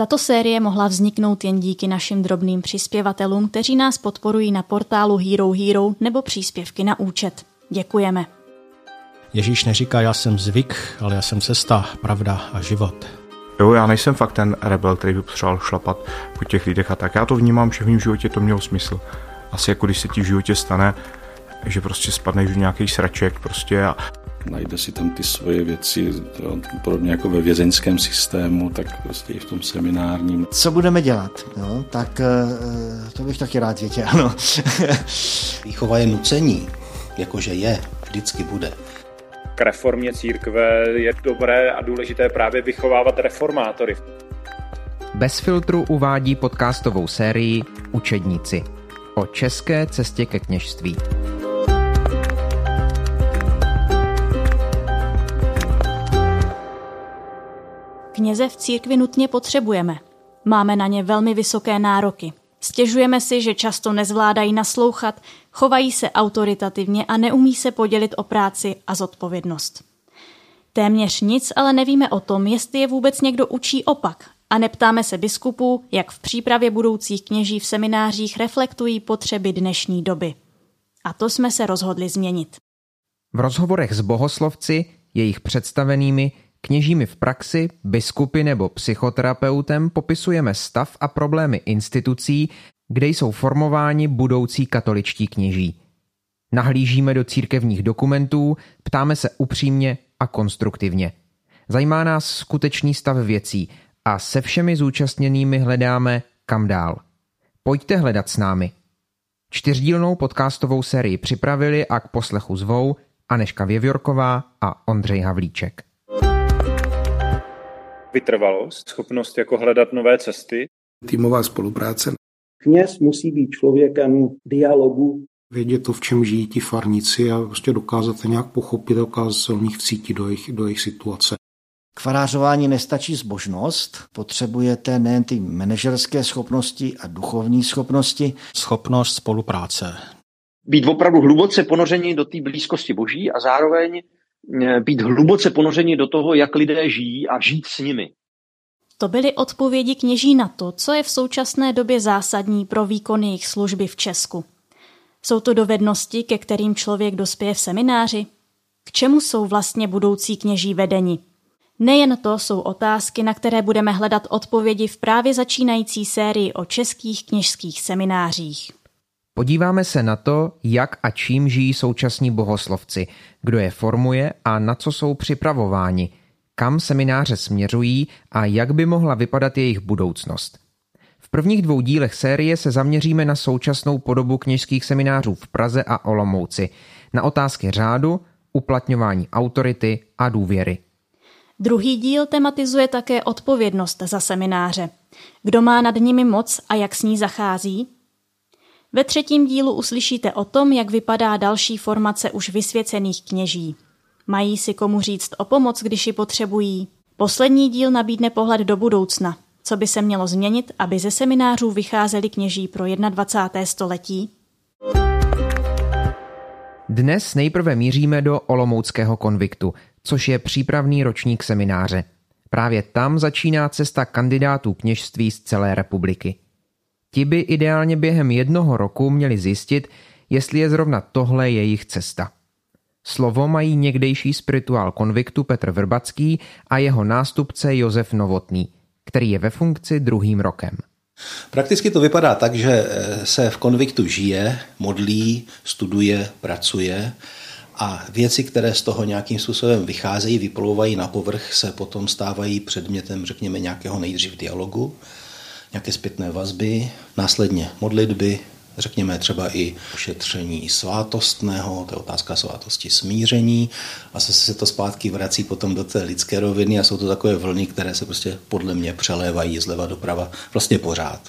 Tato série mohla vzniknout jen díky našim drobným přispěvatelům, kteří nás podporují na portálu Hero Hero nebo příspěvky na účet. Děkujeme. Ježíš neříká, já jsem zvyk, ale já jsem cesta, pravda a život. Jo, já nejsem fakt ten rebel, který by potřeboval šlapat po těch lidech a tak. Já to vnímám, že v mém životě to mělo smysl. Asi jako když se ti v životě stane, že prostě spadneš do nějaký sraček prostě a najde si tam ty svoje věci, podobně jako ve vězeňském systému, tak prostě i v tom seminárním. Co budeme dělat? No, tak eh, to bych taky rád věděl. Ano. Výchova je nucení, jakože je, vždycky bude. K reformě církve je dobré a důležité právě vychovávat reformátory. Bez filtru uvádí podcastovou sérii Učedníci o české cestě ke kněžství. Kněze v církvi nutně potřebujeme. Máme na ně velmi vysoké nároky. Stěžujeme si, že často nezvládají naslouchat, chovají se autoritativně a neumí se podělit o práci a zodpovědnost. Téměř nic ale nevíme o tom, jestli je vůbec někdo učí opak a neptáme se biskupů, jak v přípravě budoucích kněží v seminářích reflektují potřeby dnešní doby. A to jsme se rozhodli změnit. V rozhovorech s bohoslovci, jejich představenými, Kněžími v praxi, biskupy nebo psychoterapeutem popisujeme stav a problémy institucí, kde jsou formováni budoucí katoličtí kněží. Nahlížíme do církevních dokumentů, ptáme se upřímně a konstruktivně. Zajímá nás skutečný stav věcí a se všemi zúčastněnými hledáme kam dál. Pojďte hledat s námi. Čtyřdílnou podcastovou sérii připravili a k poslechu zvou Aneška Věvjorková a Ondřej Havlíček vytrvalost, schopnost jako hledat nové cesty. Týmová spolupráce. Kněz musí být člověkem dialogu. Vědět to, v čem žijí ti farníci a prostě dokázat to nějak pochopit, dokázat se o nich vcítit do jejich, do jejich situace. K farářování nestačí zbožnost, potřebujete nejen ty manažerské schopnosti a duchovní schopnosti. Schopnost spolupráce. Být opravdu hluboce ponoření do té blízkosti boží a zároveň být hluboce ponořeni do toho, jak lidé žijí a žít s nimi. To byly odpovědi kněží na to, co je v současné době zásadní pro výkon jejich služby v Česku. Jsou to dovednosti, ke kterým člověk dospěje v semináři? K čemu jsou vlastně budoucí kněží vedeni? Nejen to jsou otázky, na které budeme hledat odpovědi v právě začínající sérii o českých kněžských seminářích. Podíváme se na to, jak a čím žijí současní bohoslovci, kdo je formuje a na co jsou připravováni, kam semináře směřují a jak by mohla vypadat jejich budoucnost. V prvních dvou dílech série se zaměříme na současnou podobu kněžských seminářů v Praze a Olomouci, na otázky řádu, uplatňování autority a důvěry. Druhý díl tematizuje také odpovědnost za semináře. Kdo má nad nimi moc a jak s ní zachází? Ve třetím dílu uslyšíte o tom, jak vypadá další formace už vysvěcených kněží. Mají si komu říct o pomoc, když ji potřebují. Poslední díl nabídne pohled do budoucna, co by se mělo změnit, aby ze seminářů vycházeli kněží pro 21. století. Dnes nejprve míříme do Olomouckého konviktu, což je přípravný ročník semináře. Právě tam začíná cesta kandidátů kněžství z celé republiky. Ti by ideálně během jednoho roku měli zjistit, jestli je zrovna tohle jejich cesta. Slovo mají někdejší spirituál konviktu Petr Vrbacký a jeho nástupce Josef Novotný, který je ve funkci druhým rokem. Prakticky to vypadá tak, že eh, se v konviktu žije, modlí, studuje, pracuje a věci, které z toho nějakým způsobem vycházejí, vyplouvají na povrch, se potom stávají předmětem, řekněme, nějakého nejdřív dialogu nějaké zpětné vazby, následně modlitby, řekněme třeba i ošetření svátostného, to je otázka svátosti smíření a zase se to zpátky vrací potom do té lidské roviny a jsou to takové vlny, které se prostě podle mě přelévají zleva doprava vlastně pořád.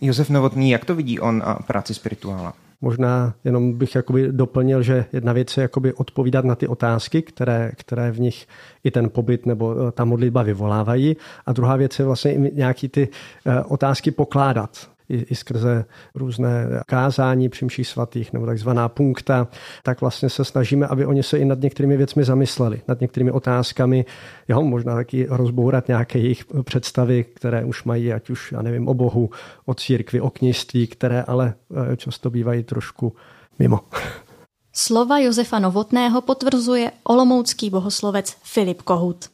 Josef Novotný, jak to vidí on a práci spirituála? Možná jenom bych jakoby doplnil, že jedna věc je jakoby odpovídat na ty otázky, které, které v nich i ten pobyt nebo eh, ta modlitba vyvolávají. A druhá věc je vlastně i nějaký ty eh, otázky pokládat. I, i skrze různé kázání při svatých nebo takzvaná punkta, tak vlastně se snažíme, aby oni se i nad některými věcmi zamysleli, nad některými otázkami, jo, možná taky rozbourat nějaké jejich představy, které už mají, ať už, já nevím, o Bohu, o církvi, o kněžství, které ale eh, často bývají trošku mimo. Slova Josefa Novotného potvrzuje olomoucký bohoslovec Filip Kohut.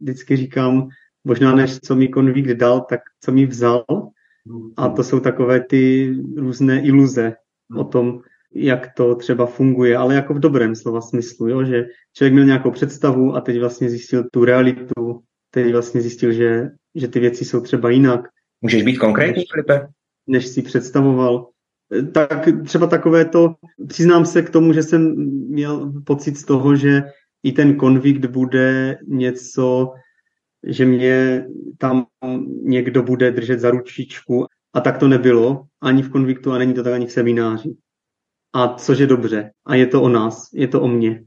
Vždycky říkám, možná než co mi konvík dal, tak co mi vzal. A to jsou takové ty různé iluze o tom, jak to třeba funguje, ale jako v dobrém slova smyslu, jo? že člověk měl nějakou představu a teď vlastně zjistil tu realitu, teď vlastně zjistil, že, že ty věci jsou třeba jinak. Můžeš být konkrétní, Filipe? Než si představoval. Tak třeba takové to, přiznám se k tomu, že jsem měl pocit z toho, že i ten konvikt bude něco, že mě tam někdo bude držet za ručičku. A tak to nebylo ani v konviktu a není to tak ani v semináři. A což je dobře. A je to o nás, je to o mně.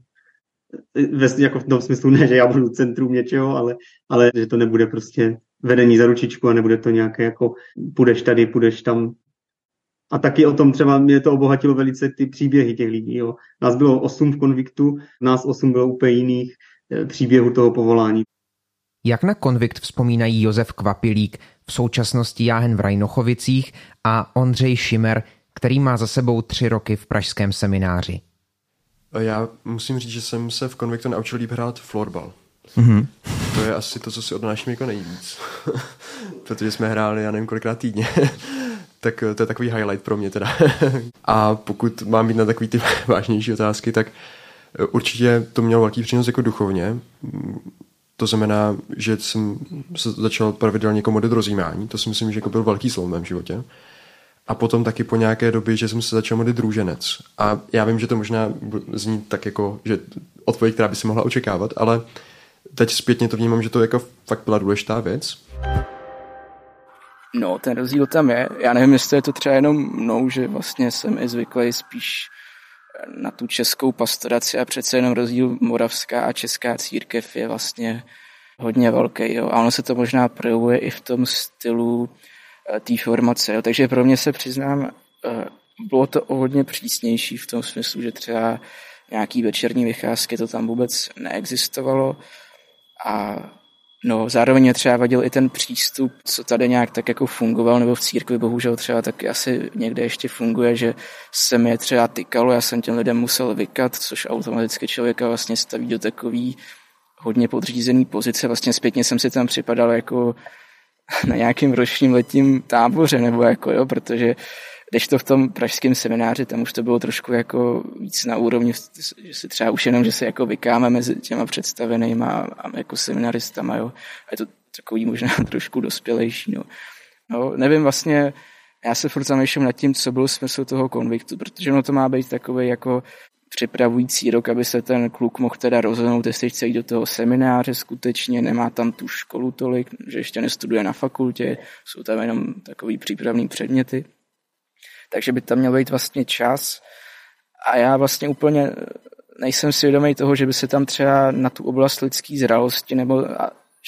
Ve, jako v tom smyslu ne, že já budu centrum něčeho, ale, ale že to nebude prostě vedení za ručičku a nebude to nějaké jako půjdeš tady, půjdeš tam. A taky o tom třeba mě to obohatilo velice ty příběhy těch lidí. Jo. Nás bylo osm v konviktu, nás osm bylo úplně jiných eh, příběhů toho povolání. Jak na konvikt vzpomínají Josef Kvapilík, v současnosti Jáhen v Rajnochovicích a Ondřej Šimer, který má za sebou tři roky v pražském semináři. Já musím říct, že jsem se v konviktu naučil líp hrát florbal. Mm-hmm. To je asi to, co si odnáším jako nejvíc. Protože jsme hráli, já nevím, kolikrát týdně. tak to je takový highlight pro mě teda. a pokud mám být na takový ty vážnější otázky, tak určitě to mělo velký přínos jako duchovně. To znamená, že jsem se začal pravidelně modlit rozjímání. To si myslím, že jako byl velký slov v mém životě. A potom taky po nějaké době, že jsem se začal modlit druženec. A já vím, že to možná zní tak jako, že odpověď, která by si mohla očekávat, ale teď zpětně to vnímám, že to jako fakt byla důležitá věc. No, ten rozdíl tam je. Já nevím, jestli je to třeba jenom mnou, že vlastně jsem i zvyklý spíš na tu českou pastoraci a přece jenom rozdíl moravská a česká církev je vlastně hodně velký. Jo. A ono se to možná projevuje i v tom stylu eh, té formace. Jo. Takže pro mě se přiznám, eh, bylo to o hodně přísnější v tom smyslu, že třeba nějaký večerní vycházky to tam vůbec neexistovalo a No, zároveň mě třeba vadil i ten přístup, co tady nějak tak jako fungoval, nebo v církvi bohužel třeba taky asi někde ještě funguje, že se mi třeba tykalo, já jsem těm lidem musel vykat, což automaticky člověka vlastně staví do takový hodně podřízený pozice. Vlastně zpětně jsem si tam připadal jako na nějakým ročním letním táboře, nebo jako jo, protože když to v tom pražském semináři, tam už to bylo trošku jako víc na úrovni, že si třeba už jenom, že se jako vykáme mezi těma představenýma a jako seminaristama, jo. A je to takový možná trošku dospělejší, no. no nevím vlastně, já se furt zamýšlím nad tím, co byl smysl toho konviktu, protože ono to má být takový jako připravující rok, aby se ten kluk mohl teda rozhodnout, jestli chce jít do toho semináře skutečně, nemá tam tu školu tolik, že ještě nestuduje na fakultě, jsou tam jenom takový přípravný předměty takže by tam měl být vlastně čas. A já vlastně úplně nejsem si vědomý toho, že by se tam třeba na tu oblast lidské zralosti nebo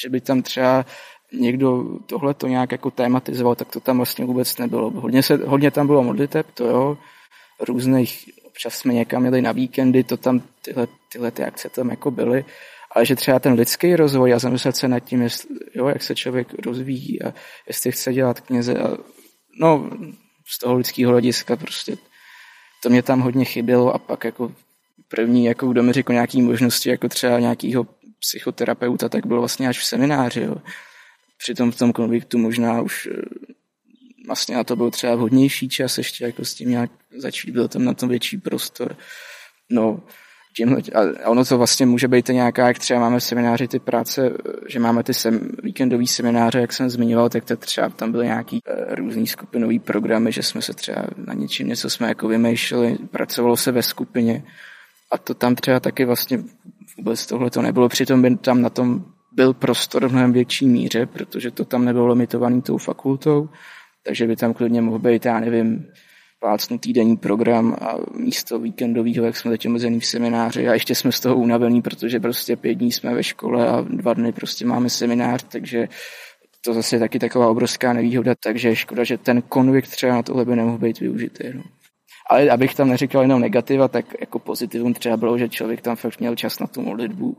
že by tam třeba někdo tohle to nějak jako tématizoval, tak to tam vlastně vůbec nebylo. Hodně, se, hodně tam bylo modliteb, to jo, různých, občas jsme někam měli na víkendy, to tam tyhle, tyhle ty akce tam jako byly, ale že třeba ten lidský rozvoj a zamyslet se nad tím, jestli, jo, jak se člověk rozvíjí a jestli chce dělat kněze. A, no, z toho lidského hlediska prostě to mě tam hodně chybělo a pak jako první, jako kdo mi řekl nějaký možnosti, jako třeba nějakýho psychoterapeuta, tak byl vlastně až v semináři. Jo. Přitom v tom konviktu možná už eh, vlastně na to byl třeba vhodnější čas ještě jako s tím nějak začít, byl tam na tom větší prostor. No, tímhle, a ono to vlastně může být nějaká, jak třeba máme semináři ty práce, že máme ty sem, víkendový semináře, jak jsem zmiňoval, tak to třeba tam byly nějaký uh, různý skupinový programy, že jsme se třeba na něčím něco jsme jako vymýšleli, pracovalo se ve skupině. A to tam třeba taky vlastně vůbec tohle to nebylo, přitom by tam na tom byl prostor v mnohem větší míře, protože to tam nebylo limitovaný tou fakultou, takže by tam klidně mohl být, já nevím, plácnu týdenní program a místo víkendového, jak jsme teď omezený v semináři a ještě jsme z toho unavený, protože prostě pět dní jsme ve škole a dva dny prostě máme seminář, takže to zase je taky taková obrovská nevýhoda, takže škoda, že ten konvikt třeba na tohle by nemohl být využitý. No. Ale abych tam neříkal jenom negativa, tak jako pozitivum třeba bylo, že člověk tam fakt měl čas na tu modlitbu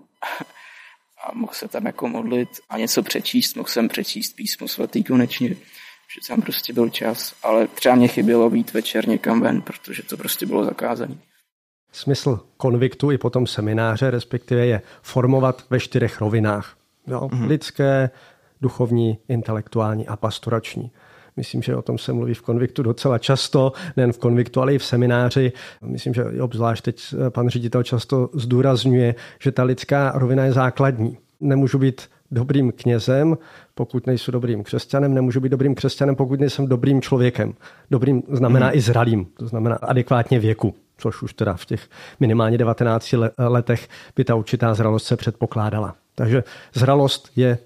a mohl se tam jako modlit a něco přečíst, mohl jsem přečíst písmo svatý konečně, že tam prostě byl čas, ale třeba mě chybělo být večer někam ven, protože to prostě bylo zakázané. Smysl konviktu i potom semináře, respektive je formovat ve čtyřech rovinách. Jo? Mm-hmm. Lidské, duchovní, intelektuální a pastorační. Myslím, že o tom se mluví v konviktu docela často, nejen v konviktu, ale i v semináři. Myslím, že obzvlášť teď pan ředitel často zdůrazňuje, že ta lidská rovina je základní. Nemůžu být dobrým knězem, pokud nejsem dobrým křesťanem, nemůžu být dobrým křesťanem, pokud nejsem dobrým člověkem. Dobrým znamená hmm. i zralým, to znamená adekvátně věku, což už teda v těch minimálně 19 letech by ta určitá zralost se předpokládala. Takže zralost je,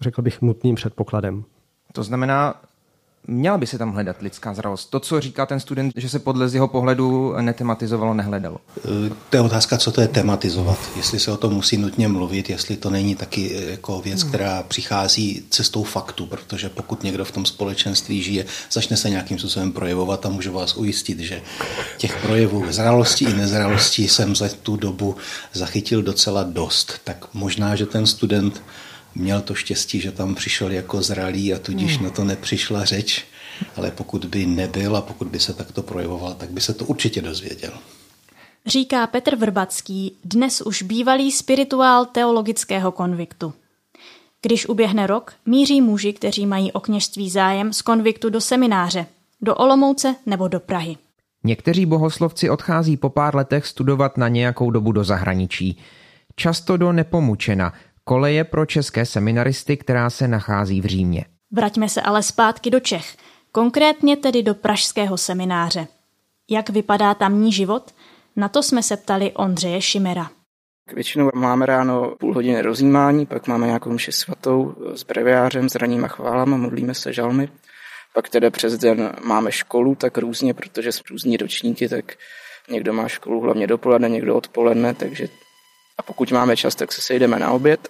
řekl bych, nutným předpokladem. To znamená, měla by se tam hledat lidská zralost. To, co říká ten student, že se podle z jeho pohledu netematizovalo, nehledalo. E, to je otázka, co to je tematizovat. Jestli se o tom musí nutně mluvit, jestli to není taky e, jako věc, která přichází cestou faktu, protože pokud někdo v tom společenství žije, začne se nějakým způsobem projevovat a můžu vás ujistit, že těch projevů zralosti i nezralosti jsem za tu dobu zachytil docela dost. Tak možná, že ten student měl to štěstí, že tam přišel jako zralý a tudíž hmm. na to nepřišla řeč, ale pokud by nebyl a pokud by se takto projevoval, tak by se to určitě dozvěděl. Říká Petr Vrbacký, dnes už bývalý spirituál teologického konviktu. Když uběhne rok, míří muži, kteří mají o kněžství zájem z konviktu do semináře, do Olomouce nebo do Prahy. Někteří bohoslovci odchází po pár letech studovat na nějakou dobu do zahraničí. Často do Nepomučena, koleje pro české seminaristy, která se nachází v Římě. Vraťme se ale zpátky do Čech, konkrétně tedy do pražského semináře. Jak vypadá tamní život? Na to jsme se ptali Ondřeje Šimera. Většinou máme ráno půl hodiny rozjímání, pak máme nějakou mši svatou s breviářem, s raním a chválama, modlíme se žalmy. Pak tedy přes den máme školu, tak různě, protože jsou různí ročníky, tak někdo má školu hlavně dopoledne, někdo odpoledne, takže a pokud máme čas, tak se sejdeme na oběd.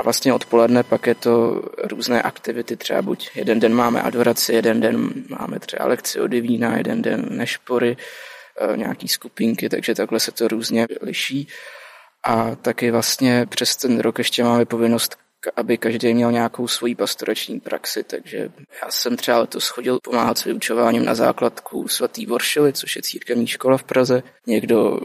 A vlastně odpoledne pak je to různé aktivity, třeba buď jeden den máme adoraci, jeden den máme třeba lekci od divína, jeden den nešpory, e, nějaký skupinky, takže takhle se to různě liší. A taky vlastně přes ten rok ještě máme povinnost, aby každý měl nějakou svoji pastorační praxi, takže já jsem třeba letos chodil pomáhat s vyučováním na základku svatý Voršily, což je církevní škola v Praze. Někdo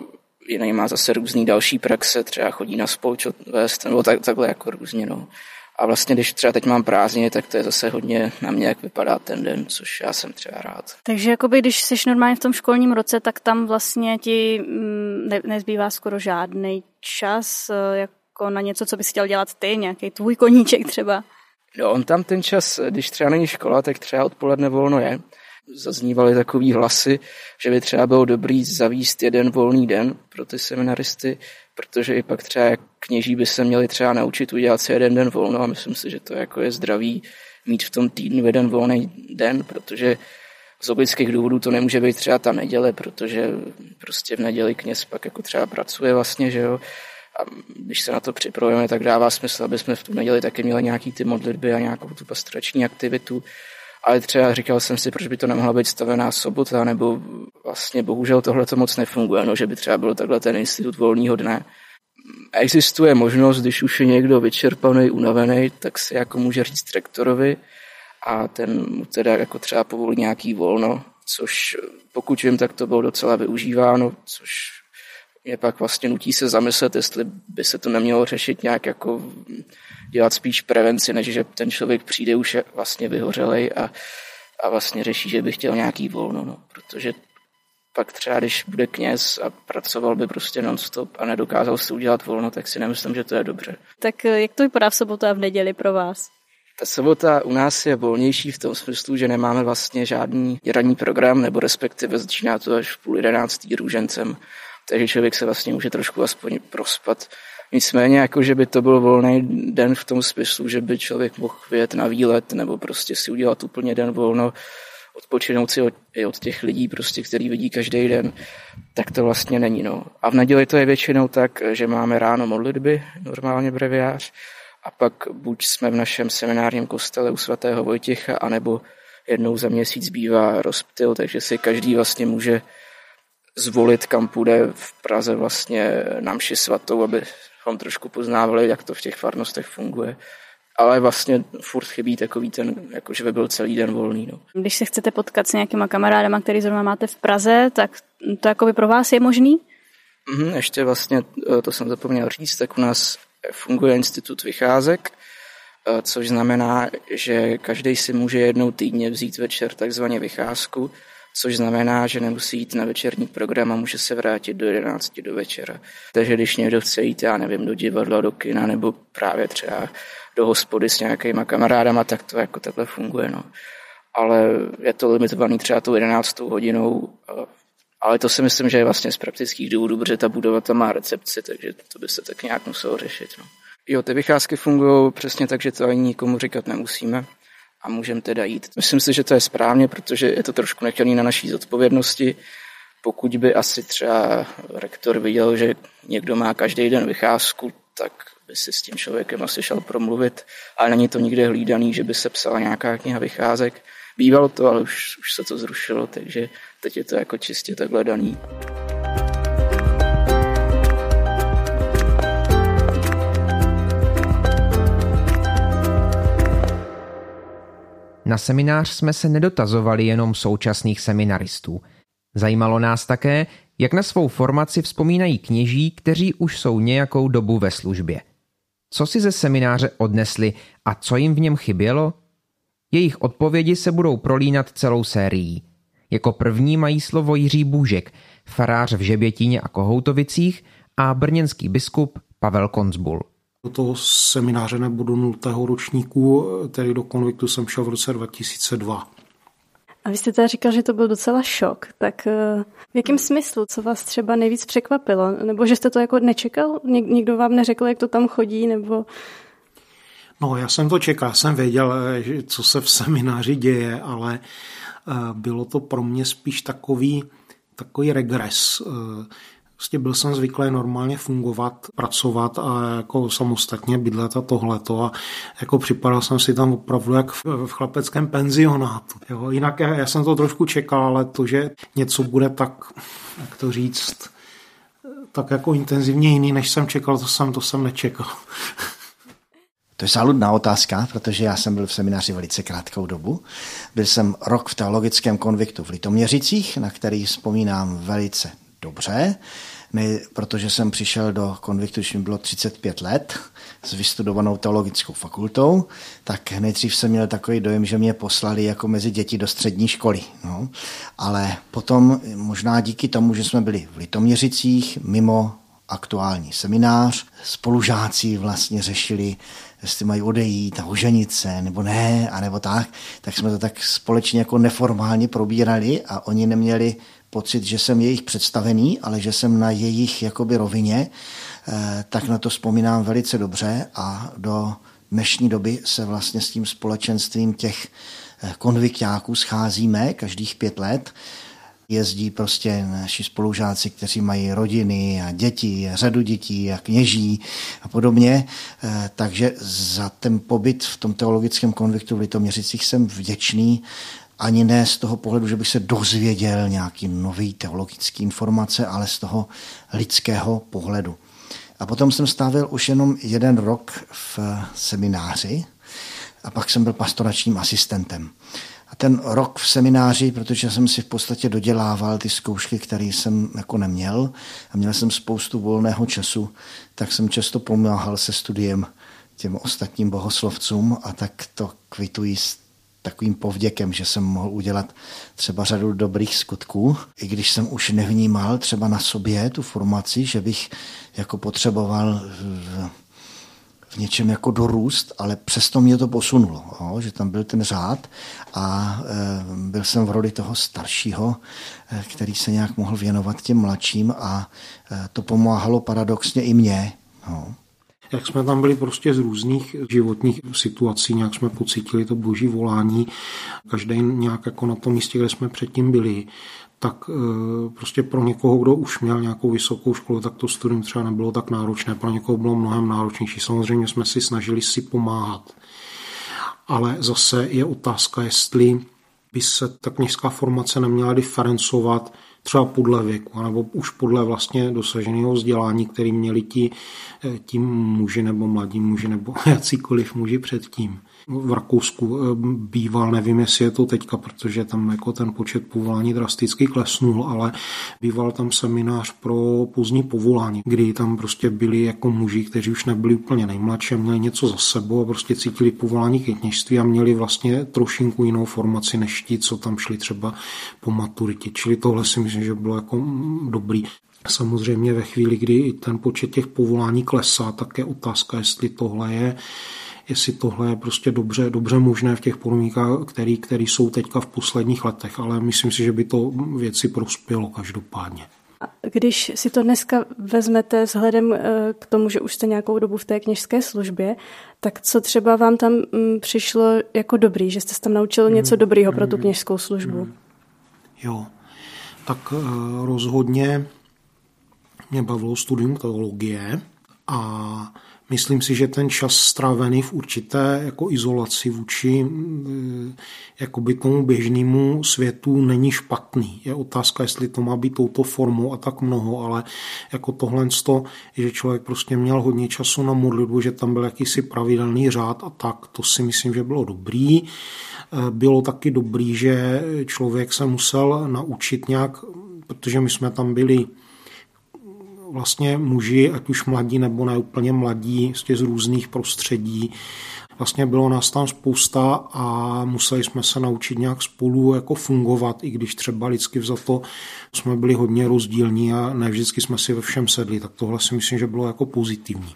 jiný má zase různý další praxe, třeba chodí na spolčot vést, nebo tak, takhle jako různě, no. A vlastně, když třeba teď mám prázdniny, tak to je zase hodně na mě, jak vypadá ten den, což já jsem třeba rád. Takže jakoby, když jsi normálně v tom školním roce, tak tam vlastně ti mm, ne, nezbývá skoro žádný čas eh, jako na něco, co bys chtěl dělat ty, nějaký tvůj koníček třeba. No, on tam ten čas, když třeba není škola, tak třeba odpoledne volno je zaznívaly takový hlasy, že by třeba bylo dobrý zavíst jeden volný den pro ty seminaristy, protože i pak třeba kněží by se měli třeba naučit udělat si jeden den volno a myslím si, že to jako je zdravý mít v tom týdnu jeden volný den, protože z logických důvodů to nemůže být třeba ta neděle, protože prostě v neděli kněz pak jako třeba pracuje vlastně, že jo. A když se na to připravujeme, tak dává smysl, aby jsme v tu neděli taky měli nějaký ty modlitby a nějakou tu pastorační aktivitu ale třeba říkal jsem si, proč by to nemohla být stavená sobota, nebo vlastně bohužel tohle to moc nefunguje, no, že by třeba byl takhle ten institut volného dne. Existuje možnost, když už je někdo vyčerpaný, unavený, tak se jako může říct rektorovi a ten mu teda jako třeba povolí nějaký volno, což pokud vím, tak to bylo docela využíváno, což je pak vlastně nutí se zamyslet, jestli by se to nemělo řešit nějak jako dělat spíš prevenci, než že ten člověk přijde už je vlastně vyhořelej a, a vlastně řeší, že by chtěl nějaký volno, no, protože pak třeba, když bude kněz a pracoval by prostě non-stop a nedokázal si udělat volno, tak si nemyslím, že to je dobře. Tak eh, jak to vypadá v sobotu a v neděli pro vás? Ta sobota u nás je volnější v tom smyslu, že nemáme vlastně žádný ranní program, nebo respektive začíná to až v půl jedenáctý růžencem, takže člověk se vlastně může trošku aspoň prospat Nicméně, jako že by to byl volný den v tom smyslu, že by člověk mohl vyjet na výlet nebo prostě si udělat úplně den volno, odpočinout si od, i od těch lidí, prostě, který vidí každý den, tak to vlastně není. No. A v neděli to je většinou tak, že máme ráno modlitby, normálně breviář, a pak buď jsme v našem seminárním kostele u svatého Vojtěcha, anebo jednou za měsíc bývá rozptyl, takže si každý vlastně může zvolit, kam půjde v Praze vlastně na mši svatou, aby abychom trošku poznávali, jak to v těch farnostech funguje. Ale vlastně furt chybí takový ten, jako že by byl celý den volný. No. Když se chcete potkat s nějakýma kamarádama, který zrovna máte v Praze, tak to jako by pro vás je možný? Mm, ještě vlastně, eh, to jsem zapomněl říct, tak u nás funguje institut vycházek, eh, což znamená, že každý si může jednou týdně vzít večer takzvaně vycházku, což znamená, že nemusí jít na večerní program a může se vrátit do 11 do večera. Takže když někdo chce jít, já nevím, do divadla, do kina nebo právě třeba do hospody s nějakýma kamarádama, tak to jako takhle funguje. No. Ale je to limitovaný třeba tou 11 hodinou, ale to si myslím, že je vlastně z praktických důvodů, protože ta budova tam má recepci, takže to by se tak nějak muselo řešit. No. Jo, ty vycházky fungují přesně tak, že to ani nikomu říkat nemusíme a můžeme teda jít. Myslím si, že to je správně, protože je to trošku nechtěný na naší zodpovědnosti. Pokud by asi třeba rektor viděl, že někdo má každý den vycházku, tak by si s tím člověkem asi šel promluvit, ale není to nikde hlídaný, že by se psala nějaká kniha vycházek. Bývalo to, ale už, už se to zrušilo, takže teď je to jako čistě takhle daný. Na seminář jsme se nedotazovali jenom současných seminaristů. Zajímalo nás také, jak na svou formaci vzpomínají kněží, kteří už jsou nějakou dobu ve službě. Co si ze semináře odnesli a co jim v něm chybělo? Jejich odpovědi se budou prolínat celou sérií. Jako první mají slovo Jiří Bůžek, farář v Žebětíně a Kohoutovicích a brněnský biskup Pavel Konzbul. Do toho semináře nebudu nultého ročníku, tedy do konviktu jsem šel v roce 2002. A vy jste teda říkal, že to byl docela šok. Tak eh, v jakém smyslu? Co vás třeba nejvíc překvapilo? Nebo že jste to jako nečekal? Nik- nikdo vám neřekl, jak to tam chodí? Nebo... No, já jsem to čekal, jsem věděl, eh, co se v semináři děje, ale eh, bylo to pro mě spíš takový, takový regres. Prostě byl jsem zvyklý normálně fungovat, pracovat a jako samostatně bydlet a tohleto a jako připadal jsem si tam opravdu jak v, v chlapeckém penzionátu. Jo. Jinak já, já jsem to trošku čekal, ale to, že něco bude tak, jak to říct, tak jako intenzivně jiný, než jsem čekal, to jsem, to jsem nečekal. To je záludná otázka, protože já jsem byl v semináři velice krátkou dobu. Byl jsem rok v teologickém konviktu v Litoměřicích, na který vzpomínám velice dobře, ne, protože jsem přišel do konviktu, když mi bylo 35 let, s vystudovanou teologickou fakultou, tak nejdřív jsem měl takový dojem, že mě poslali jako mezi děti do střední školy. No. Ale potom možná díky tomu, že jsme byli v Litoměřicích, mimo aktuální seminář, spolužáci vlastně řešili, jestli mají odejít a oženit se, nebo ne, a nebo tak, tak jsme to tak společně jako neformálně probírali a oni neměli pocit, že jsem jejich představený, ale že jsem na jejich jakoby rovině, eh, tak na to vzpomínám velice dobře a do dnešní doby se vlastně s tím společenstvím těch eh, konvikťáků scházíme každých pět let. Jezdí prostě naši spolužáci, kteří mají rodiny a děti, a řadu dětí a kněží a podobně. Eh, takže za ten pobyt v tom teologickém konviktu v Litoměřicích jsem vděčný ani ne z toho pohledu, že bych se dozvěděl nějaký nový teologický informace, ale z toho lidského pohledu. A potom jsem stávil už jenom jeden rok v semináři a pak jsem byl pastoračním asistentem. A ten rok v semináři, protože jsem si v podstatě dodělával ty zkoušky, které jsem jako neměl a měl jsem spoustu volného času, tak jsem často pomáhal se studiem těm ostatním bohoslovcům a tak to kvituji takovým povděkem, že jsem mohl udělat třeba řadu dobrých skutků, i když jsem už nevnímal třeba na sobě tu formaci, že bych jako potřeboval v, něčem jako dorůst, ale přesto mě to posunulo, jo, že tam byl ten řád a e, byl jsem v roli toho staršího, e, který se nějak mohl věnovat těm mladším a e, to pomáhalo paradoxně i mně. Jo. Jak jsme tam byli prostě z různých životních situací, nějak jsme pocítili to boží volání, každý nějak jako na tom místě, kde jsme předtím byli, tak eh, prostě pro někoho, kdo už měl nějakou vysokou školu, tak to studium třeba nebylo tak náročné, pro někoho bylo mnohem náročnější. Samozřejmě jsme si snažili si pomáhat. Ale zase je otázka, jestli by se ta kněžská formace neměla diferencovat třeba podle věku, nebo už podle vlastně dosaženého vzdělání, který měli ti, eh, ti muži nebo mladí muži nebo jakýkoliv muži předtím v Rakousku eh, býval, nevím, jestli je to teďka, protože tam jako ten počet povolání drasticky klesnul, ale býval tam seminář pro pozdní povolání, kdy tam prostě byli jako muži, kteří už nebyli úplně nejmladší, měli něco za sebou a prostě cítili povolání k kněžství a měli vlastně trošinku jinou formaci než ti, co tam šli třeba po maturitě. Čili tohle si myslím, že bylo jako dobrý. Samozřejmě ve chvíli, kdy ten počet těch povolání klesá, tak je otázka, jestli tohle je jestli tohle je prostě dobře, dobře možné v těch podmínkách, který, který jsou teďka v posledních letech, ale myslím si, že by to věci prospělo každopádně. Když si to dneska vezmete vzhledem eh, k tomu, že už jste nějakou dobu v té kněžské službě, tak co třeba vám tam mm, přišlo jako dobrý, že jste se tam naučil něco mm, dobrýho pro tu mm, kněžskou službu? Jo, tak eh, rozhodně mě bavilo studium teologie a Myslím si, že ten čas strávený v určité jako izolaci vůči eh, jakoby tomu běžnému světu není špatný. Je otázka, jestli to má být touto formou a tak mnoho, ale jako tohle, že člověk prostě měl hodně času na modlitbu, že tam byl jakýsi pravidelný řád a tak, to si myslím, že bylo dobrý. Eh, bylo taky dobrý, že člověk se musel naučit nějak, protože my jsme tam byli vlastně muži, ať už mladí nebo neúplně mladí, z různých prostředí. Vlastně bylo nás tam spousta a museli jsme se naučit nějak spolu jako fungovat, i když třeba lidsky to jsme byli hodně rozdílní a ne vždycky jsme si ve všem sedli, tak tohle si myslím, že bylo jako pozitivní.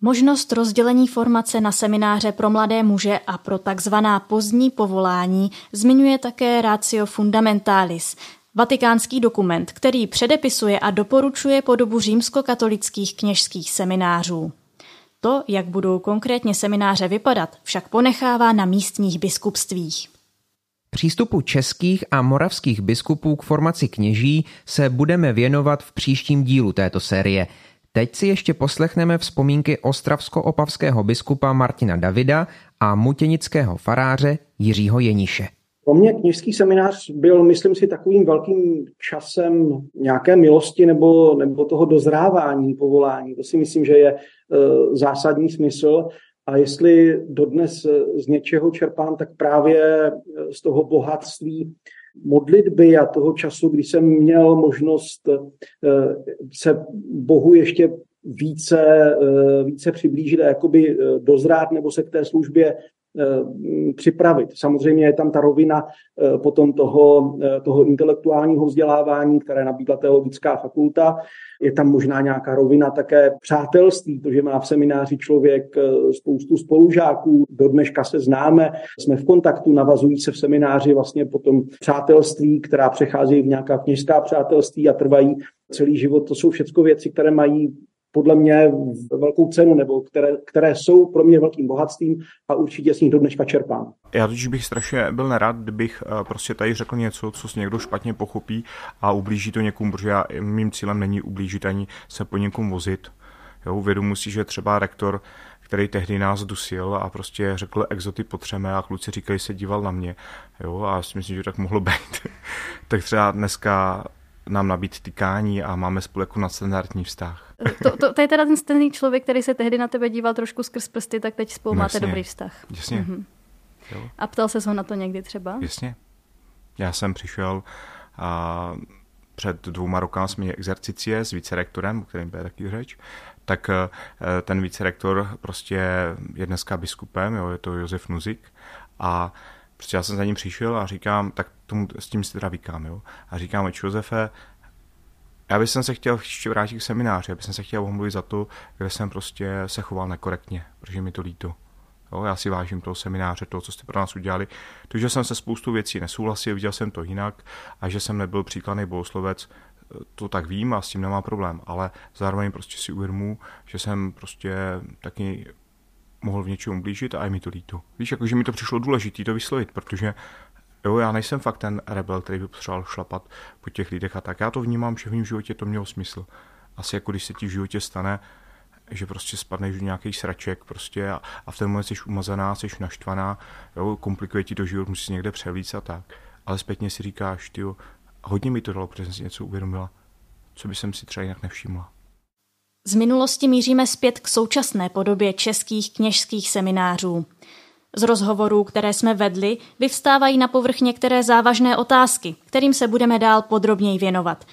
Možnost rozdělení formace na semináře pro mladé muže a pro takzvaná pozdní povolání zmiňuje také Ratio Fundamentalis, Vatikánský dokument, který předepisuje a doporučuje podobu římskokatolických kněžských seminářů. To, jak budou konkrétně semináře vypadat, však ponechává na místních biskupstvích. Přístupu českých a moravských biskupů k formaci kněží se budeme věnovat v příštím dílu této série. Teď si ještě poslechneme vzpomínky ostravsko-opavského biskupa Martina Davida a mutěnického faráře Jiřího Jeniše. Pro mě knižský seminář byl, myslím si, takovým velkým časem nějaké milosti nebo, nebo toho dozrávání povolání. To si myslím, že je uh, zásadní smysl. A jestli dodnes z něčeho čerpám, tak právě e, z toho bohatství modlitby a toho času, kdy jsem měl možnost uh, se Bohu ještě více, více přiblížit a jakoby dozrát nebo se k té službě připravit. Samozřejmě je tam ta rovina eh, potom toho, eh, toho intelektuálního vzdělávání, které nabídla teologická fakulta. Je tam možná nějaká rovina také přátelství, protože má v semináři člověk spoustu spolužáků, do dneška se známe, jsme v kontaktu, navazují se v semináři vlastně potom přátelství, která přechází v nějaká kněžská přátelství a trvají celý život. To jsou všechno věci, které mají podle mě velkou cenu, nebo které, které jsou pro mě velkým bohatstvím a určitě s nich do dneška čerpám. Já totiž bych strašně byl nerad, kdybych eh, prostě tady řekl něco, co si někdo špatně pochopí a ublíží to někomu, protože já, mým cílem není ublížit ani se po někom vozit. Jo, uvědomuji si, že třeba rektor který tehdy nás dusil a prostě řekl exoty potřeme a kluci říkali, se díval na mě. Jo, a já si myslím, že tak mohlo být. tak třeba dneska nám nabít tykání a máme spolu jako nadstandardní vztah. To, to, to je teda ten stejný člověk, který se tehdy na tebe díval trošku skrz prsty, tak teď spolu no, máte jasně, dobrý vztah. Jasně. Mhm. Jo. A ptal se ho na to někdy třeba? Jasně. Já jsem přišel a před dvouma rokama jsme měli exercicie s vicerektorem, o kterým bude taky řeč, tak eh, ten vicerektor prostě je dneska biskupem, jo, je to Josef Nuzik a prostě já jsem za ním přišel a říkám, tak tomu, s tím si teda vykám, jo. A říkám, Josefe, já bych se chtěl ještě vrátit k semináři, já bych se chtěl omluvit za to, kde jsem prostě se choval nekorektně, protože mi to líto. Jo, já si vážím toho semináře, toho, co jste pro nás udělali. To, že jsem se spoustu věcí nesouhlasil, viděl jsem to jinak a že jsem nebyl příkladný bohoslovec, to tak vím a s tím nemá problém, ale zároveň prostě si uvědomu, že jsem prostě taky mohl v něčem blížit a je mi to líto. Víš, jakože mi to přišlo důležité to vyslovit, protože jo, já nejsem fakt ten rebel, který by potřeboval šlapat po těch lidech a tak. Já to vnímám, že v mém životě to mělo smysl. Asi jako když se ti v životě stane, že prostě spadneš do nějaký sraček prostě a, a v ten moment jsi umazaná, jsi naštvaná, jo, komplikuje ti to život, musíš někde převlít a tak. Ale zpětně si říkáš, ty hodně mi to dalo, protože jsem si něco uvědomila, co by jsem si třeba jinak nevšimla. Z minulosti míříme zpět k současné podobě českých kněžských seminářů. Z rozhovorů, které jsme vedli, vyvstávají na povrch některé závažné otázky, kterým se budeme dál podrobněji věnovat.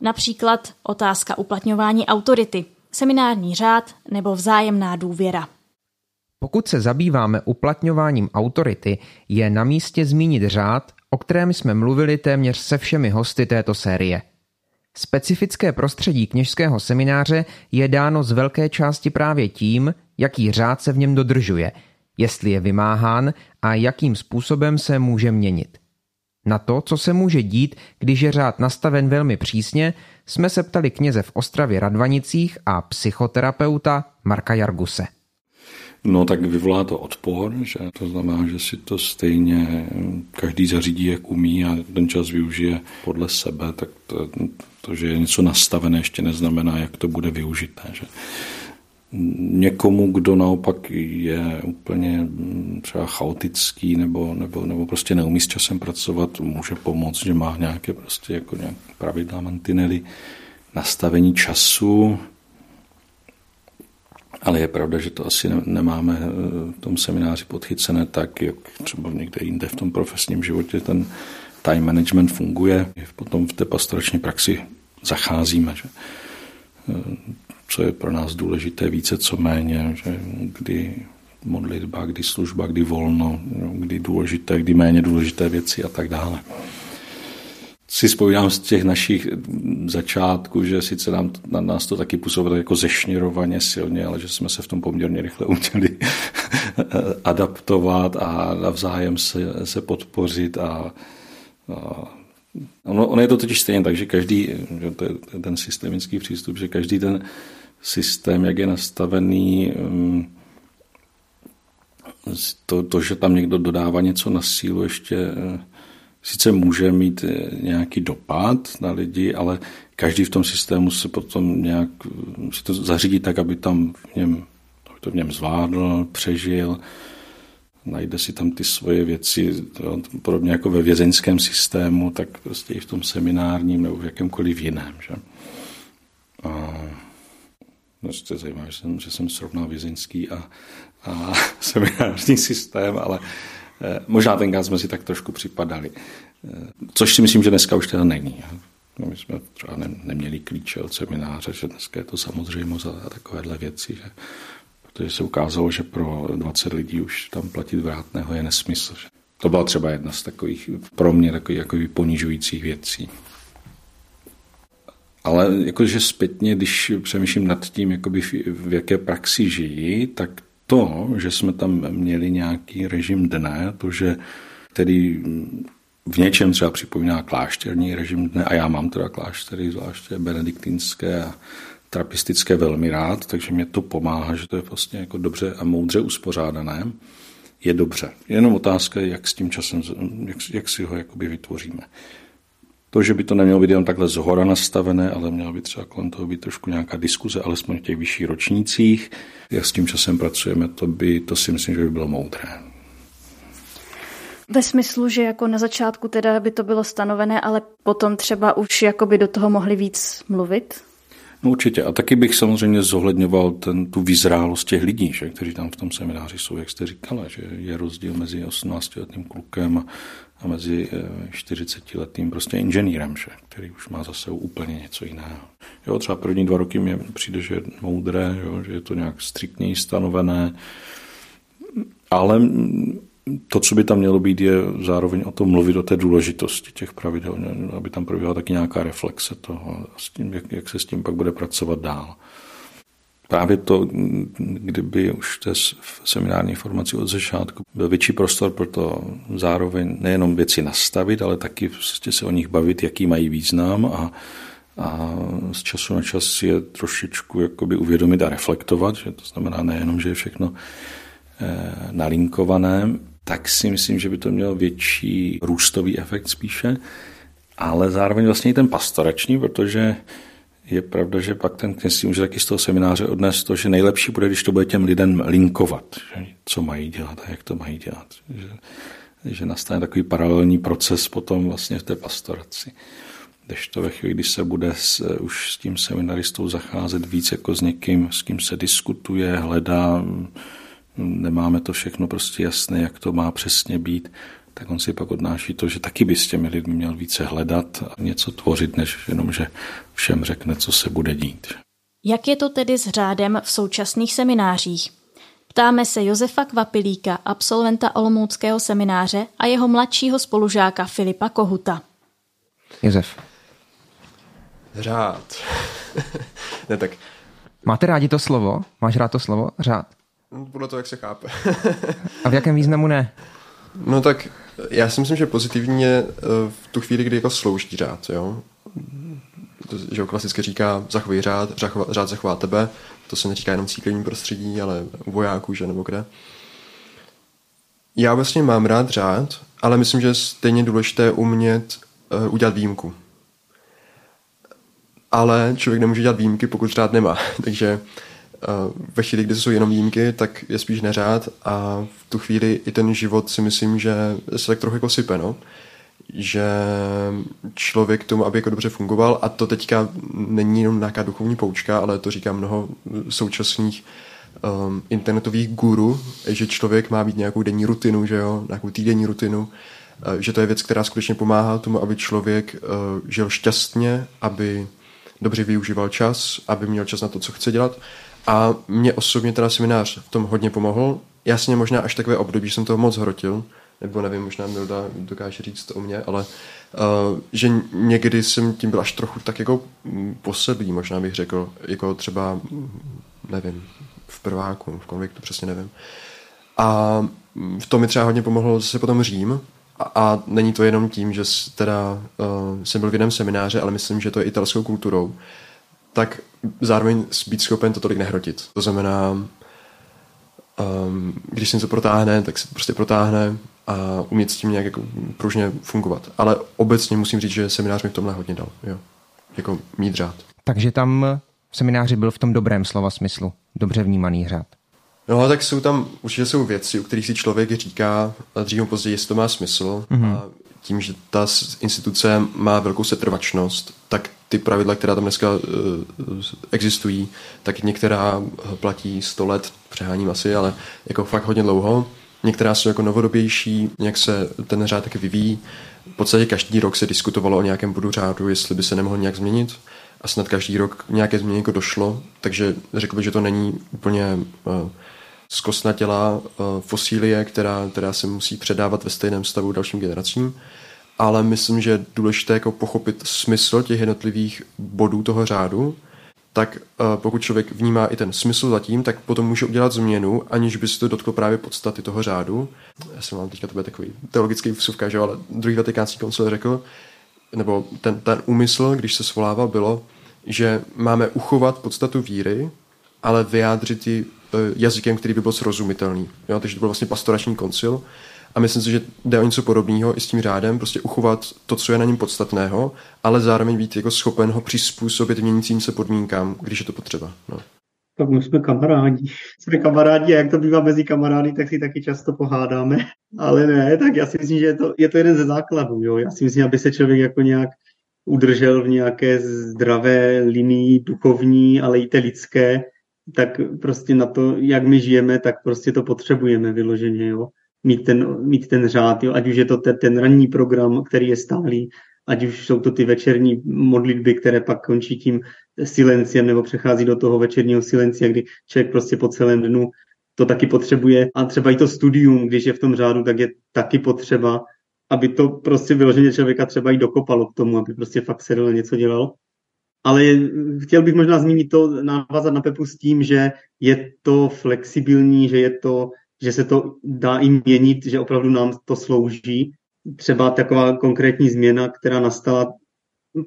Například otázka uplatňování autority, seminární řád nebo vzájemná důvěra. Pokud se zabýváme uplatňováním autority, je na místě zmínit řád, o kterém jsme mluvili téměř se všemi hosty této série. Specifické prostředí kněžského semináře je dáno z velké části právě tím, jaký řád se v něm dodržuje, jestli je vymáhán a jakým způsobem se může měnit. Na to, co se může dít, když je řád nastaven velmi přísně, jsme se ptali kněze v Ostravě Radvanicích a psychoterapeuta Marka Jarguse. No tak vyvolá to odpor, že to znamená, že si to stejně každý zařídí, jak umí a ten čas využije podle sebe, tak to, to že je něco nastavené, ještě neznamená, jak to bude využité. Že někomu, kdo naopak je úplně třeba chaotický nebo, nebo, nebo prostě neumí s časem pracovat, může pomoct, že má nějaké prostě jako nějak pravidla, mantinely, nastavení času, ale je pravda, že to asi nemáme eh, v tom semináři podchycené tak, jak třeba někde jinde v tom profesním životě ten time management funguje. Potom v té pastorační praxi zacházíme. Že? Eh, co je pro nás důležité více, co méně, že kdy modlitba, kdy služba, kdy volno, kdy důležité, kdy méně důležité věci a tak dále si vzpomínám z těch našich začátků, že sice nám, na nás to taky působilo jako zešněrovaně silně, ale že jsme se v tom poměrně rychle uměli adaptovat a navzájem se, se podpořit a ono, ono je to totiž stejně tak, že každý, že to je ten systemický přístup, že každý ten systém, jak je nastavený, um, to, to, že tam někdo dodává něco na sílu, ještě sice může mít eh, nějaký dopad na lidi, ale každý v tom systému se potom nějak si to zařídí tak, aby tam v něm, to v něm zvládl, přežil, najde si tam ty svoje věci, podobně jako ve vězeňském systému, tak prostě i v tom seminárním nebo v jakémkoliv jiném. Že? A no, je zajímavé, že jsem, že jsem srovnal vězeňský a, a seminární systém, ale Eh, možná tenkrát jsme si tak trošku připadali. Eh, což si myslím, že dneska už teda není. No, my jsme třeba ne, neměli klíče od semináře, že dneska je to samozřejmost a takovéhle věci, že, protože se ukázalo, že pro 20 lidí už tam platit vrátného je nesmysl. To byla třeba jedna z takových, pro mě takových jako ponižujících věcí. Ale jakože zpětně, když přemýšlím nad tím, jakoby v, v jaké praxi žijí, tak to, že jsme tam měli nějaký režim dne, to, že který v něčem třeba připomíná klášterní režim dne, a já mám teda kláštery, zvláště benediktinské a trapistické velmi rád, takže mě to pomáhá, že to je vlastně jako dobře a moudře uspořádané, je dobře. Jenom otázka je, jak s tím časem, jak, jak si ho jakoby vytvoříme. To, že by to nemělo být jenom takhle zhora nastavené, ale měla by třeba kolem toho být trošku nějaká diskuze, alespoň v těch vyšších ročnících. Jak s tím časem pracujeme, to by, to si myslím, že by bylo moudré. Ve smyslu, že jako na začátku teda by to bylo stanovené, ale potom třeba už jako by do toho mohli víc mluvit? No určitě. A taky bych samozřejmě zohledňoval ten, tu vyzrálost těch lidí, že, kteří tam v tom semináři jsou, jak jste říkala, že je rozdíl mezi 18-letým klukem a a mezi 40-letým eh, prostě inženýrem, že, který už má zase úplně něco jiného. Jo, třeba první dva roky mi přijde, že je moudré, jo, že je to nějak striktněji stanovené, ale to, co by tam mělo být, je zároveň o tom mluvit o té důležitosti těch pravidel, aby tam probíhala taky nějaká reflexe toho, s tím, jak, jak se s tím pak bude pracovat dál. Právě to, kdyby už té seminární formaci od začátku byl větší prostor pro to zároveň nejenom věci nastavit, ale taky prostě se o nich bavit, jaký mají význam a, a z času na čas je trošičku jakoby uvědomit a reflektovat, že to znamená nejenom, že je všechno eh, nalinkované, tak si myslím, že by to mělo větší růstový efekt spíše, ale zároveň vlastně i ten pastorační, protože je pravda, že pak ten kněz si může taky z toho semináře odnést to, že nejlepší bude, když to bude těm lidem linkovat, že, co mají dělat a jak to mají dělat. Že, že nastane takový paralelní proces potom vlastně v té pastoraci. Když to ve chvíli, když se bude s, už s tím seminaristou zacházet víc jako s někým, s kým se diskutuje, hledá, nemáme to všechno prostě jasné, jak to má přesně být, tak on si pak odnáší to, že taky by s těmi lidmi měl více hledat a něco tvořit, než jenom, že všem řekne, co se bude dít. Jak je to tedy s řádem v současných seminářích? Ptáme se Josefa Kvapilíka, absolventa Olomouckého semináře a jeho mladšího spolužáka Filipa Kohuta. Josef. Řád. ne tak. Máte rádi to slovo? Máš rád to slovo? Řád? No, podle toho, jak se chápe. a v jakém významu ne? No tak já si myslím, že pozitivní je eh, v tu chvíli, kdy jako slouží řád, jo. To, že klasicky říká zachovej řád, řád zachová tebe, to se neříká jenom církevním prostředí, ale u vojáků, že nebo kde. Já vlastně mám rád řád, ale myslím, že je stejně důležité umět uh, udělat výjimku. Ale člověk nemůže dělat výjimky, pokud řád nemá. Takže ve chvíli, kdy jsou jenom výjimky, tak je spíš neřád a v tu chvíli i ten život si myslím, že se tak trochu jako sype, no. Že člověk tomu, aby jako dobře fungoval, a to teďka není jenom nějaká duchovní poučka, ale to říká mnoho současných um, internetových guru, že člověk má mít nějakou denní rutinu, že jo, nějakou týdenní rutinu, uh, že to je věc, která skutečně pomáhá tomu, aby člověk uh, žil šťastně, aby dobře využíval čas, aby měl čas na to, co chce dělat a mě osobně teda seminář v tom hodně pomohl. Jasně možná až takové období, jsem toho moc hrotil, nebo nevím, možná Milda dokáže říct o mě, ale uh, že někdy jsem tím byl až trochu tak jako posedlý, možná bych řekl, jako třeba, nevím, v prváku, v konviktu, přesně nevím. A v tom mi třeba hodně pomohlo zase potom Řím, a, a není to jenom tím, že teda uh, jsem byl v jiném semináře, ale myslím, že to je italskou kulturou, tak zároveň být schopen to tolik nehrotit. To znamená, um, když se něco protáhne, tak se prostě protáhne a umět s tím nějak jako pružně fungovat. Ale obecně musím říct, že seminář mi v tomhle hodně dal. Jo. Jako mít řád. Takže tam v semináři byl v tom dobrém slova smyslu. Dobře vnímaný řád. No, tak jsou tam, určitě jsou věci, u kterých si člověk říká, dřív později, jestli to má smysl. Mm-hmm. A tím, že ta instituce má velkou setrvačnost, tak ty pravidla, která tam dneska uh, existují, tak některá platí 100 let, přeháním asi, ale jako fakt hodně dlouho. Některá jsou jako novodobější, nějak se ten řád taky vyvíjí. V podstatě každý rok se diskutovalo o nějakém bodu řádu, jestli by se nemohl nějak změnit. A snad každý rok nějaké změny jako došlo, takže řekl bych, že to není úplně uh, zkostnatělá uh, fosílie, která, která se musí předávat ve stejném stavu dalším generacím ale myslím, že je důležité jako pochopit smysl těch jednotlivých bodů toho řádu, tak uh, pokud člověk vnímá i ten smysl zatím, tak potom může udělat změnu, aniž by se to dotklo právě podstaty toho řádu. Já jsem vám teďka to bude takový teologický vsuvka, že ale druhý vatikánský koncil řekl, nebo ten, ten úmysl, když se svolával, bylo, že máme uchovat podstatu víry, ale vyjádřit ji uh, jazykem, který by byl srozumitelný. Jo? Takže to byl vlastně pastorační koncil a myslím si, že jde o něco podobného i s tím řádem, prostě uchovat to, co je na něm podstatného, ale zároveň být jako schopen ho přizpůsobit měnícím se podmínkám, když je to potřeba. No. Tak my jsme kamarádi. Jsme kamarádi a jak to bývá mezi kamarády, tak si taky často pohádáme. Ale ne, tak já si myslím, že je to, je to jeden ze základů. Jo. Já si myslím, aby se člověk jako nějak udržel v nějaké zdravé linii duchovní, ale i té lidské, tak prostě na to, jak my žijeme, tak prostě to potřebujeme vyloženě. Jo mít ten, mít ten řád, jo? ať už je to ten, ten ranní program, který je stálý, ať už jsou to ty večerní modlitby, které pak končí tím silenciem nebo přechází do toho večerního silencia, kdy člověk prostě po celém dnu to taky potřebuje. A třeba i to studium, když je v tom řádu, tak je taky potřeba, aby to prostě vyloženě člověka třeba i dokopalo k tomu, aby prostě fakt sedl něco dělal. Ale chtěl bych možná zmínit to, navázat na Pepu s tím, že je to flexibilní, že je to že se to dá i měnit, že opravdu nám to slouží. Třeba taková konkrétní změna, která nastala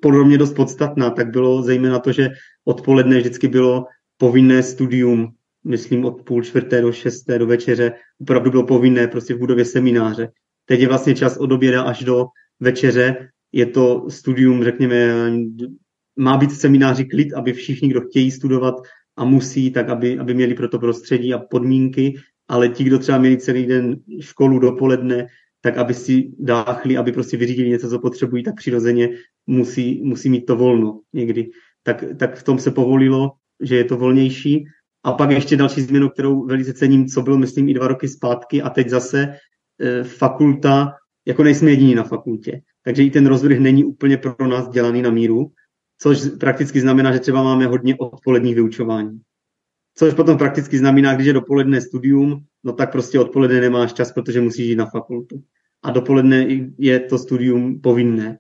podle mě dost podstatná, tak bylo zejména to, že odpoledne vždycky bylo povinné studium, myslím od půl čtvrté do šesté do večeře, opravdu bylo povinné prostě v budově semináře. Teď je vlastně čas od oběda až do večeře, je to studium, řekněme, má být v semináři klid, aby všichni, kdo chtějí studovat a musí, tak aby, aby měli pro to prostředí a podmínky, ale ti, kdo třeba měli celý den školu dopoledne, tak aby si dáchli, aby prostě vyřídili něco, co potřebují, tak přirozeně musí, musí mít to volno někdy. Tak, tak v tom se povolilo, že je to volnější. A pak ještě další změnu, kterou velice cením, co bylo, myslím, i dva roky zpátky a teď zase e, fakulta, jako nejsme jediní na fakultě. Takže i ten rozvrh není úplně pro nás dělaný na míru, což prakticky znamená, že třeba máme hodně odpoledních vyučování. Což potom prakticky znamená, když je dopoledne studium, no tak prostě odpoledne nemáš čas, protože musíš jít na fakultu. A dopoledne je to studium povinné.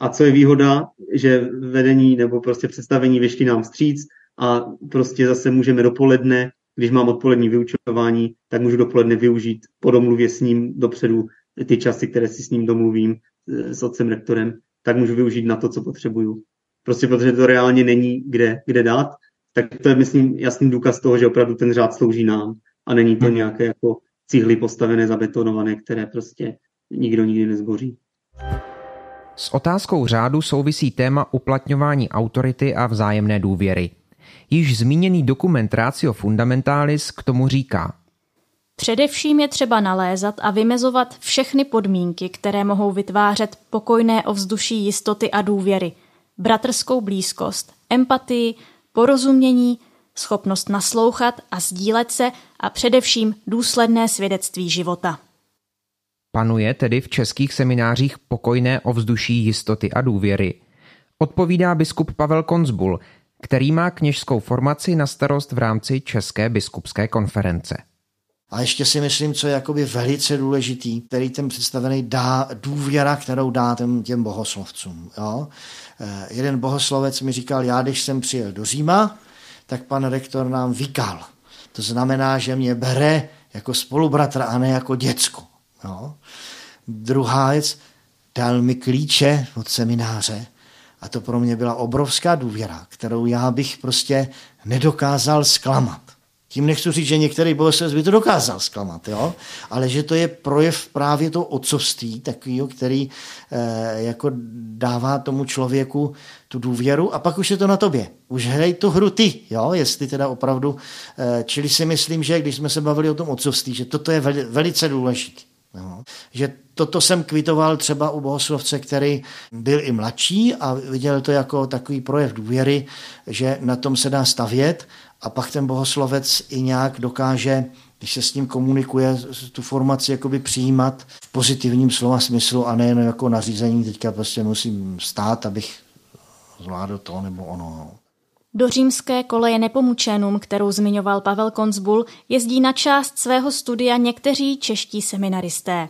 A co je výhoda, že vedení nebo prostě představení vyšli nám vstříc a prostě zase můžeme dopoledne, když mám odpolední vyučování, tak můžu dopoledne využít po domluvě s ním dopředu ty časy, které si s ním domluvím s otcem rektorem, tak můžu využít na to, co potřebuju. Prostě protože to reálně není kde, kde dát, tak to je, myslím, jasný důkaz toho, že opravdu ten řád slouží nám a není to hmm. nějaké jako cihly postavené, zabetonované, které prostě nikdo nikdy nezboří. S otázkou řádu souvisí téma uplatňování autority a vzájemné důvěry. Již zmíněný dokument Ratio Fundamentalis k tomu říká. Především je třeba nalézat a vymezovat všechny podmínky, které mohou vytvářet pokojné ovzduší jistoty a důvěry, bratrskou blízkost, empatii, porozumění, schopnost naslouchat a sdílet se a především důsledné svědectví života. Panuje tedy v českých seminářích pokojné ovzduší jistoty a důvěry. Odpovídá biskup Pavel Konzbul, který má kněžskou formaci na starost v rámci České biskupské konference. A ještě si myslím, co je jakoby velice důležitý, který ten představený dá důvěra, kterou dá těm, těm bohoslovcům. Jo? Eh, jeden bohoslovec mi říkal, já když jsem přijel do Říma, tak pan rektor nám vykal. To znamená, že mě bere jako spolubratra a ne jako děcko. Jo? Druhá věc, dal mi klíče od semináře a to pro mě byla obrovská důvěra, kterou já bych prostě nedokázal zklamat. Tím nechci říct, že některý bohoslovec by to dokázal zklamat, jo? ale že to je projev právě toho otcovství, takového, který e, jako dává tomu člověku tu důvěru a pak už je to na tobě. Už hrej tu hru ty, jo? jestli teda opravdu. E, čili si myslím, že když jsme se bavili o tom otcovství, že toto je veli, velice důležité. Jo? Že toto jsem kvitoval třeba u bohoslovce, který byl i mladší a viděl to jako takový projev důvěry, že na tom se dá stavět a pak ten bohoslovec i nějak dokáže, když se s ním komunikuje, tu formaci jakoby přijímat v pozitivním slova smyslu a nejen jako nařízení, teďka prostě musím stát, abych zvládl to nebo ono. No. Do římské koleje nepomučenům, kterou zmiňoval Pavel Konzbul, jezdí na část svého studia někteří čeští seminaristé.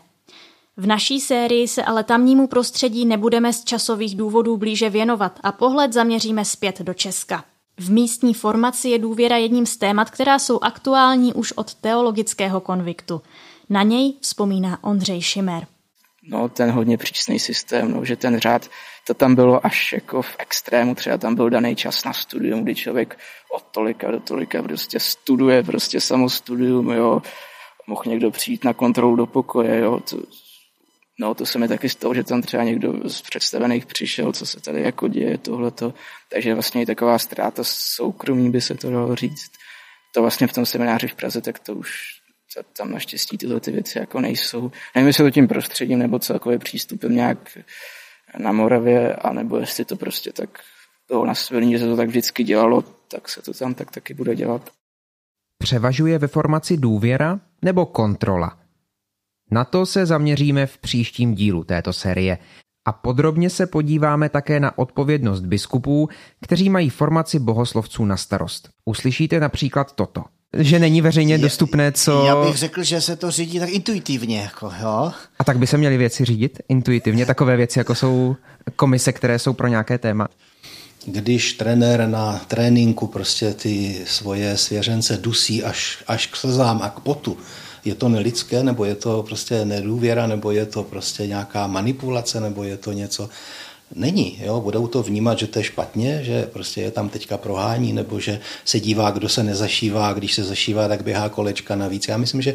V naší sérii se ale tamnímu prostředí nebudeme z časových důvodů blíže věnovat a pohled zaměříme zpět do Česka. V místní formaci je důvěra jedním z témat, která jsou aktuální už od teologického konviktu. Na něj vzpomíná Ondřej Šimer. No, ten hodně přísný systém, no, že ten řád, to tam bylo až jako v extrému, třeba tam byl daný čas na studium, kdy člověk od tolika do tolika prostě studuje, prostě samo studium, jo, mohl někdo přijít na kontrolu do pokoje, jo, to, No, to se mi taky stalo, že tam třeba někdo z představených přišel, co se tady jako děje, tohleto. Takže vlastně i taková ztráta soukromí by se to dalo říct. To vlastně v tom semináři v Praze, tak to už tam naštěstí tyhle ty věci jako nejsou. Nevím, jestli to tím prostředím nebo celkově přístupem nějak na Moravě, anebo jestli to prostě tak toho nastavení, že se to tak vždycky dělalo, tak se to tam tak taky bude dělat. Převažuje ve formaci důvěra nebo kontrola? Na to se zaměříme v příštím dílu této série. A podrobně se podíváme také na odpovědnost biskupů, kteří mají formaci bohoslovců na starost. Uslyšíte například toto že není veřejně dostupné, co... Já bych řekl, že se to řídí tak intuitivně, jako, jo. A tak by se měly věci řídit intuitivně, takové věci, jako jsou komise, které jsou pro nějaké téma. Když trenér na tréninku prostě ty svoje svěřence dusí až, až k slzám a k potu, je to nelidské, nebo je to prostě nedůvěra, nebo je to prostě nějaká manipulace, nebo je to něco, není. Jo? Budou to vnímat, že to je špatně, že prostě je tam teďka prohání, nebo že se dívá, kdo se nezašívá, když se zašívá, tak běhá kolečka navíc. Já myslím, že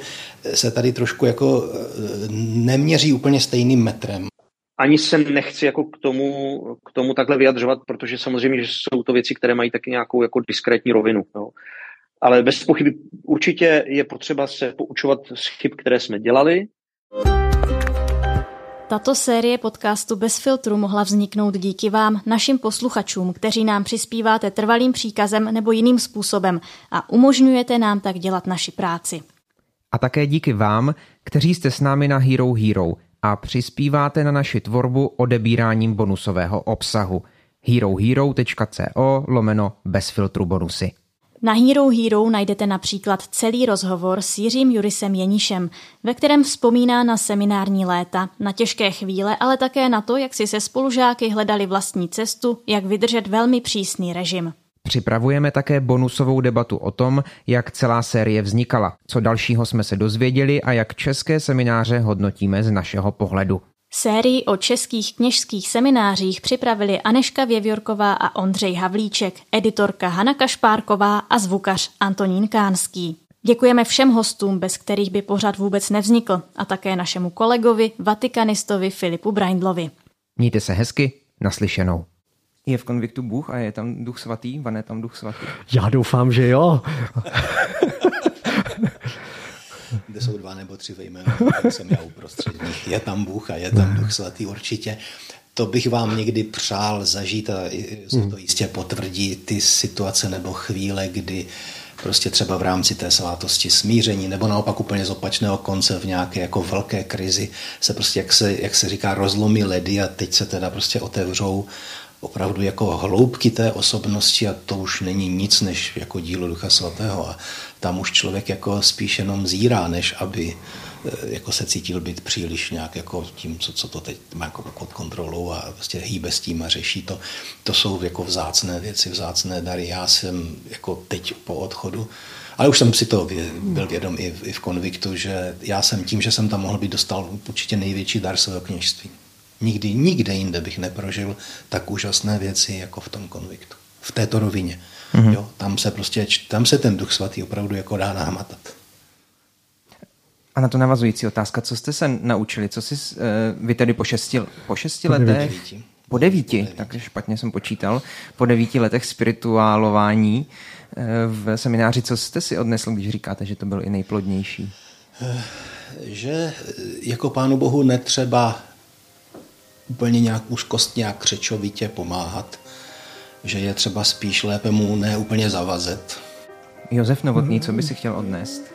se tady trošku jako eh, neměří úplně stejným metrem. Ani se nechci jako k tomu, k tomu takhle vyjadřovat, protože samozřejmě, že jsou to věci, které mají taky nějakou jako diskrétní rovinu. Jo. Ale bez pochyby určitě je potřeba se poučovat z chyb, které jsme dělali, tato série podcastu Bez filtru mohla vzniknout díky vám, našim posluchačům, kteří nám přispíváte trvalým příkazem nebo jiným způsobem a umožňujete nám tak dělat naši práci. A také díky vám, kteří jste s námi na Hero Hero a přispíváte na naši tvorbu odebíráním bonusového obsahu herohero.co lomeno bez filtru bonusy. Na Hero Hero najdete například celý rozhovor s Jiřím Jurisem Jenišem, ve kterém vzpomíná na seminární léta, na těžké chvíle, ale také na to, jak si se spolužáky hledali vlastní cestu, jak vydržet velmi přísný režim. Připravujeme také bonusovou debatu o tom, jak celá série vznikala, co dalšího jsme se dozvěděli a jak české semináře hodnotíme z našeho pohledu. Sérii o českých kněžských seminářích připravili Aneška Věvjorková a Ondřej Havlíček, editorka Hana Kašpárková a zvukař Antonín Kánský. Děkujeme všem hostům, bez kterých by pořad vůbec nevznikl, a také našemu kolegovi, vatikanistovi Filipu Braindlovi. Mějte se hezky, naslyšenou. Je v konviktu Bůh a je tam duch svatý? Vane tam duch svatý? Já doufám, že jo. kde jsou dva nebo tři ve jménu, tak jsem já uprostřed nich. Je tam Bůh a je tam Duch Svatý určitě. To bych vám někdy přál zažít a se to jistě potvrdí ty situace nebo chvíle, kdy prostě třeba v rámci té svátosti smíření, nebo naopak úplně z opačného konce v nějaké jako velké krizi se prostě, jak se, jak se říká, rozlomí ledy a teď se teda prostě otevřou opravdu jako hloubky té osobnosti a to už není nic než jako dílo Ducha Svatého a tam už člověk jako spíš jenom zírá, než aby eh, jako se cítil být příliš nějak jako tím, co, co to teď má jako pod kontrolou a prostě hýbe s tím a řeší to. To jsou jako vzácné věci, vzácné dary. Já jsem jako teď po odchodu ale už jsem si to byl vědom i v, i v konviktu, že já jsem tím, že jsem tam mohl být, dostal určitě největší dar svého kněžství. Nikdy, nikde jinde bych neprožil tak úžasné věci jako v tom konviktu. V této rovině. Mm-hmm. Jo, tam se prostě, tam se ten duch svatý opravdu jako dá nahmatat. A na to navazující otázka, co jste se naučili? Co jsi, uh, vy tedy po šesti, po šesti po letech? Devíti. Po devíti, po devíti, tak špatně jsem počítal. Po devíti letech spirituálování uh, v semináři, co jste si odnesl, když říkáte, že to byl i nejplodnější? Uh, že jako Pánu Bohu netřeba úplně nějak úzkostně a křečovitě pomáhat, že je třeba spíš lépe mu ne úplně zavazet. Josef Novotný, co by si chtěl odnést?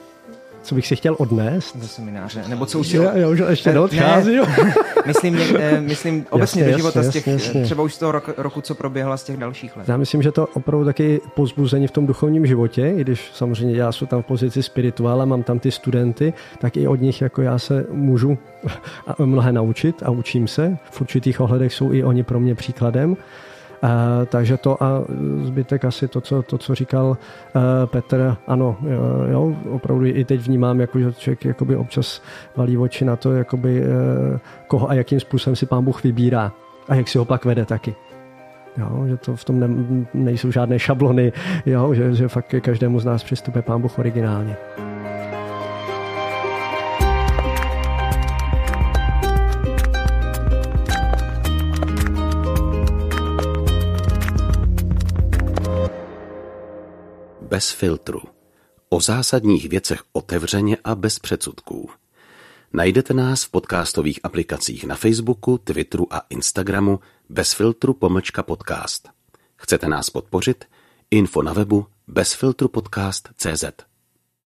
Co bych si chtěl odnést? Do semináře. Nebo co už... Já, já už ještě neodchází. Ne, myslím, mě, myslím obecně jasně, do života jasně, z těch, jasně. třeba už z toho roku, roku, co proběhla z těch dalších let. Já myslím, že to opravdu taky pozbuzení v tom duchovním životě, i když samozřejmě já jsem tam v pozici spirituála, mám tam ty studenty, tak i od nich jako já se můžu mnohé naučit a učím se. V určitých ohledech jsou i oni pro mě příkladem. Uh, takže to a zbytek asi to, co, to, co říkal uh, Petr, ano, jo, opravdu i teď vnímám, jako, že člověk jakoby občas valí oči na to, jakoby, uh, koho a jakým způsobem si pán Bůh vybírá a jak si ho pak vede taky. Jo, že to v tom ne, nejsou žádné šablony, jo, že, že fakt každému z nás přistupuje pán Bůh originálně. Bez filtru. O zásadních věcech otevřeně a bez předsudků. Najdete nás v podcastových aplikacích na Facebooku, Twitteru a Instagramu bez filtru pomlčka podcast. Chcete nás podpořit? Info na webu bezfiltrupodcast.cz